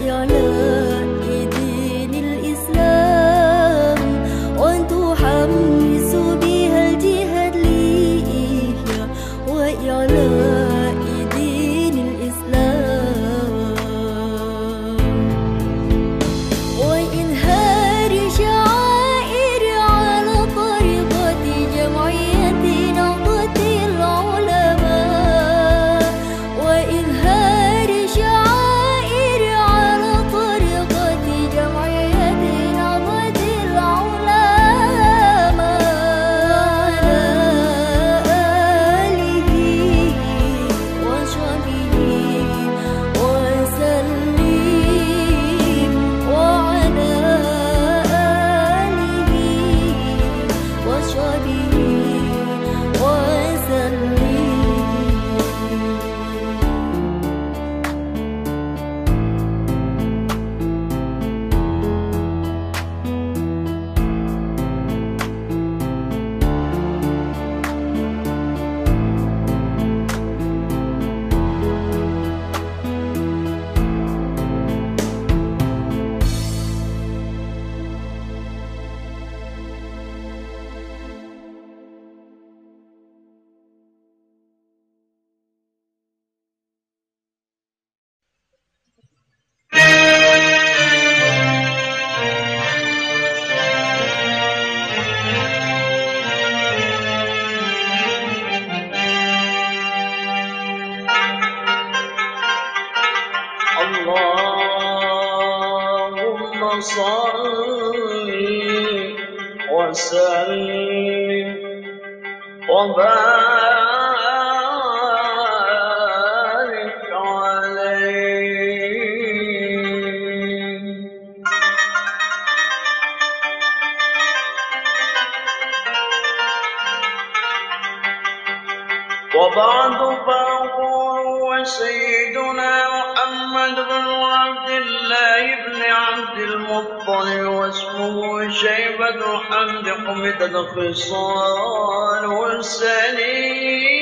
your love. وبعد فأقول وسيدنا محمد بن عبد الله بن عبد المطلب واسمه شيبة حمد حمد الخصال السليم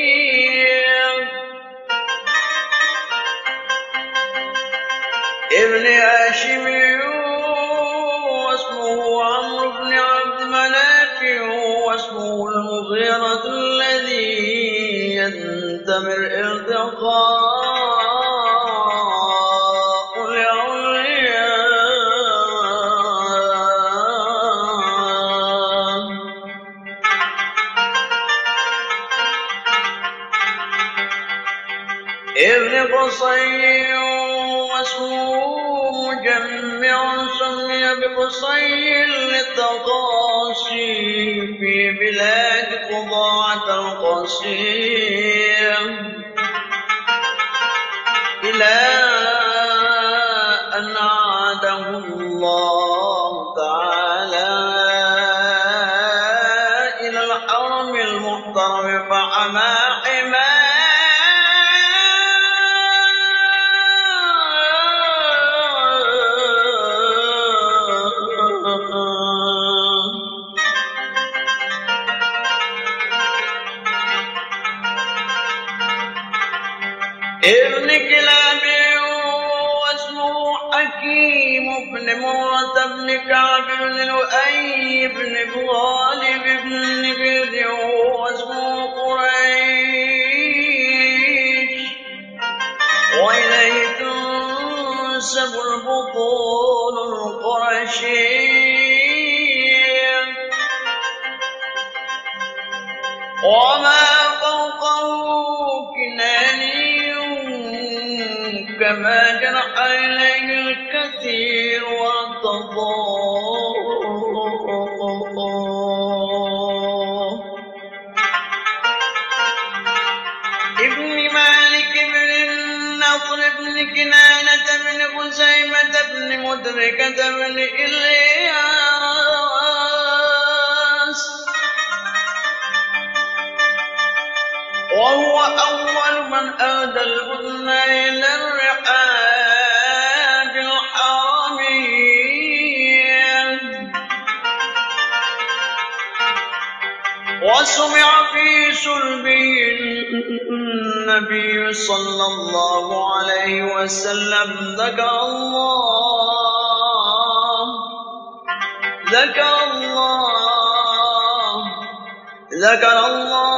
ابن هاشم يستمر ارتقاء إبن قصي واسمه مجمع سمي بقصي للتقاصي في بلاد قضاعة القصيم بن غالب بن بذ واسمه قريش. وإليه تنسب البطون القرشية. وما فوقه كناني كما جرح إليه الكثير وارتضاه خزيمة بن مدركة بن إلياس. وهو أول من أهدى البدن إلى الرحاب الحرمين. وسمع في سلبه النبي صلى الله عليه وسلم ذكر الله ذكر الله ذكر الله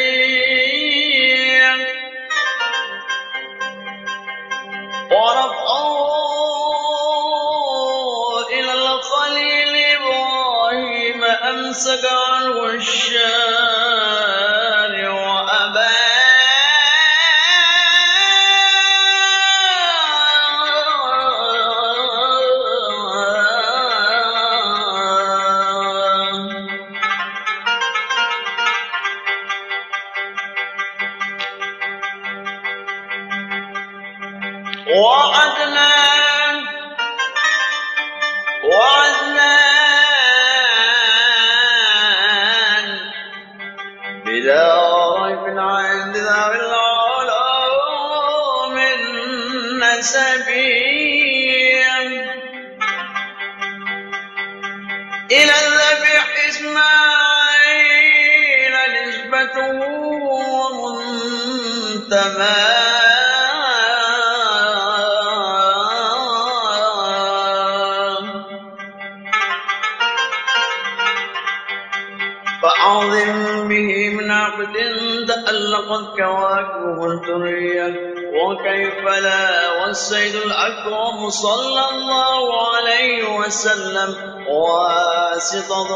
وعدنان وعدنان بلا ريب عند ذوي العلوم النسبيا إلى الذبح إسماعيل نسبته ومنتمى تألقت كواكبه الدرية وكيف لا والسيد الأكرم صلى الله عليه وسلم. واسطة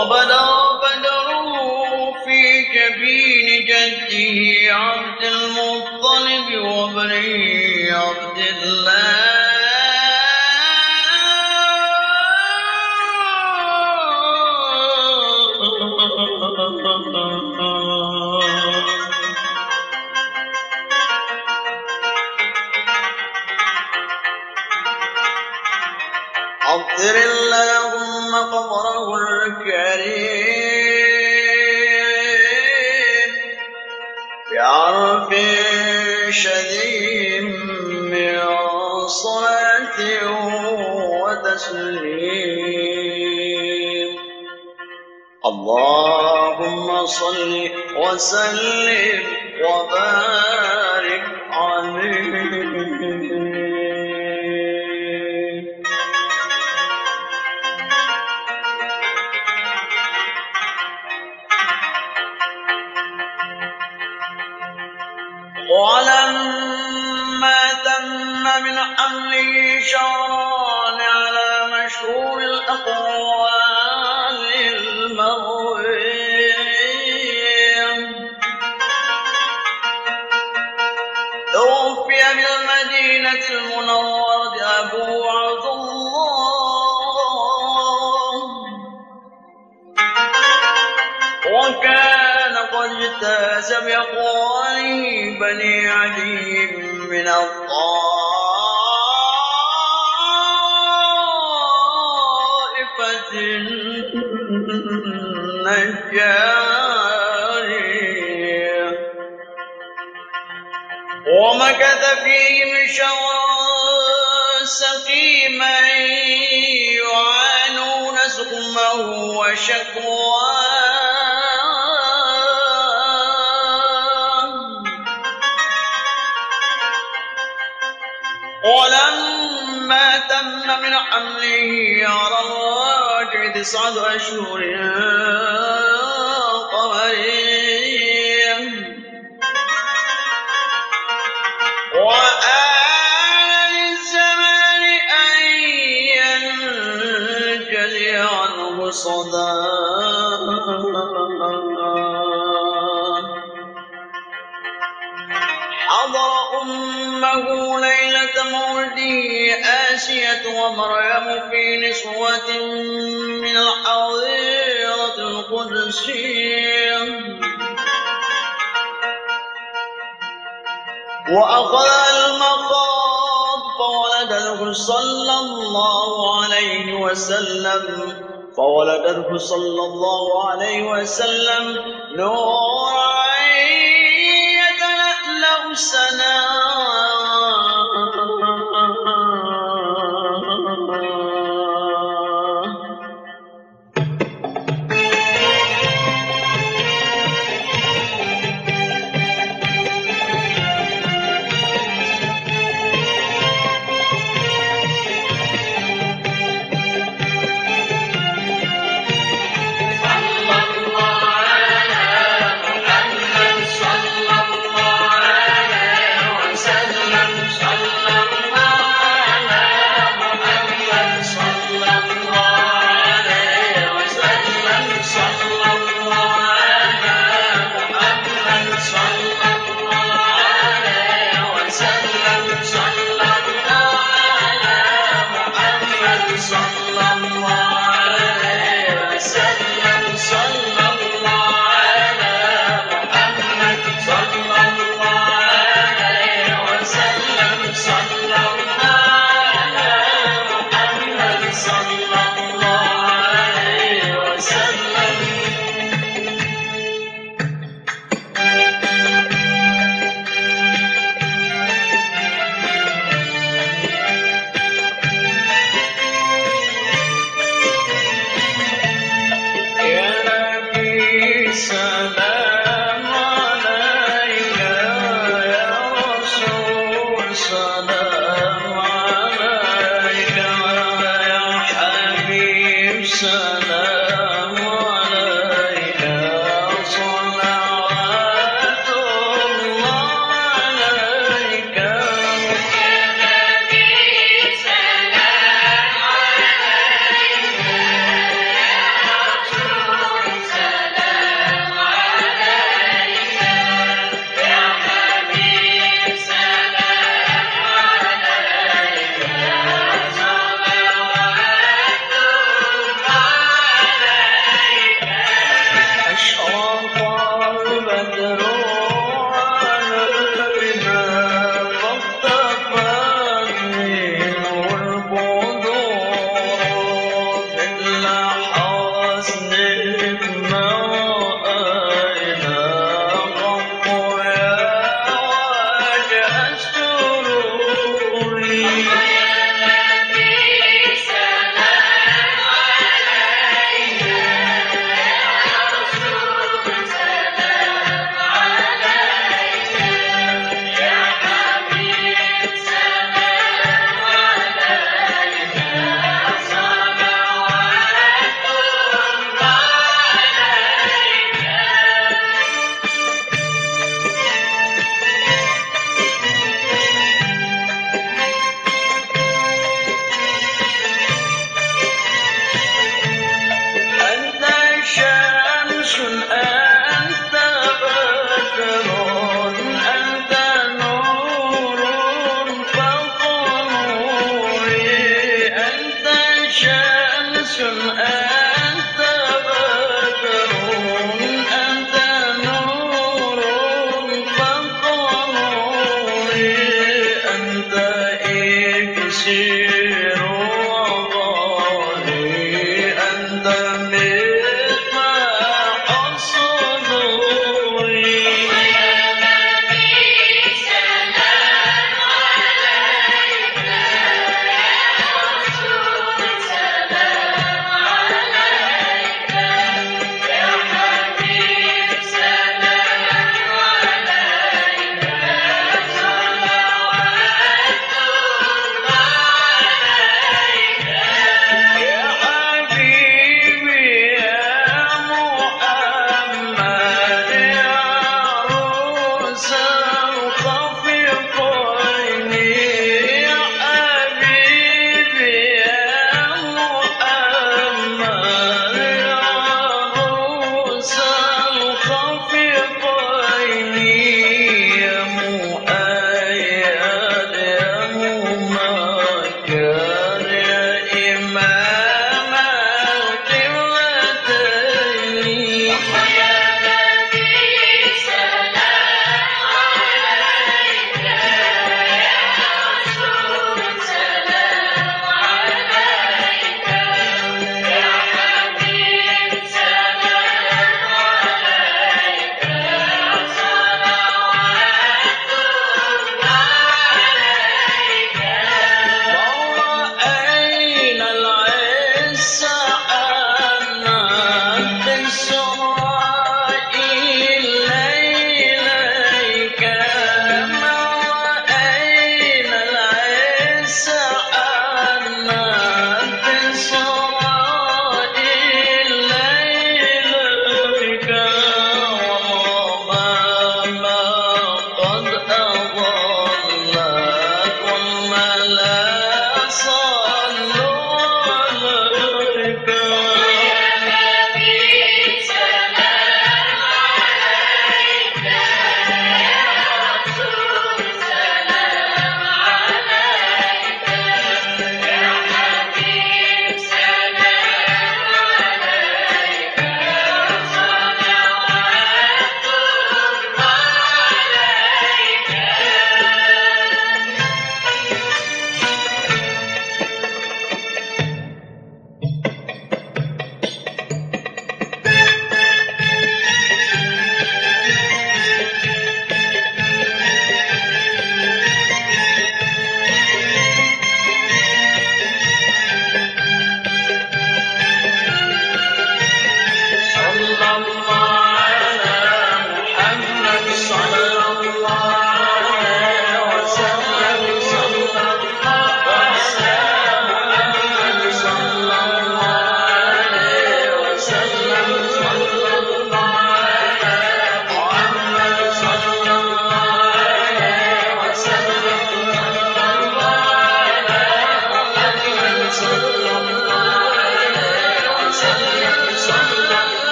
وبدا بدره في جبين جده عبد المطلب وبني عبد الله. وتسليم اللهم صل وسلم وبارك عليه. ولما تم من حمله شهران على مشهور الأقوال المروية. توفي بالمدينة المنورة أبو عبد الله. وكان قد اجتاز بأقواله بني عدي من الطائفة ومكث فيهم سقيما يعانون سقمه وشكواه. ولما تم من حمله على تسعة أشهر قمرية وآل الزمان أن ينجلي عنه صداه حضر أمه آسية ومريم في نسوة من الحظيرة القدسية وأخذ المخاض فولده صلى الله عليه وسلم. فولدته صلى الله عليه وسلم نورا يتلألأ سناه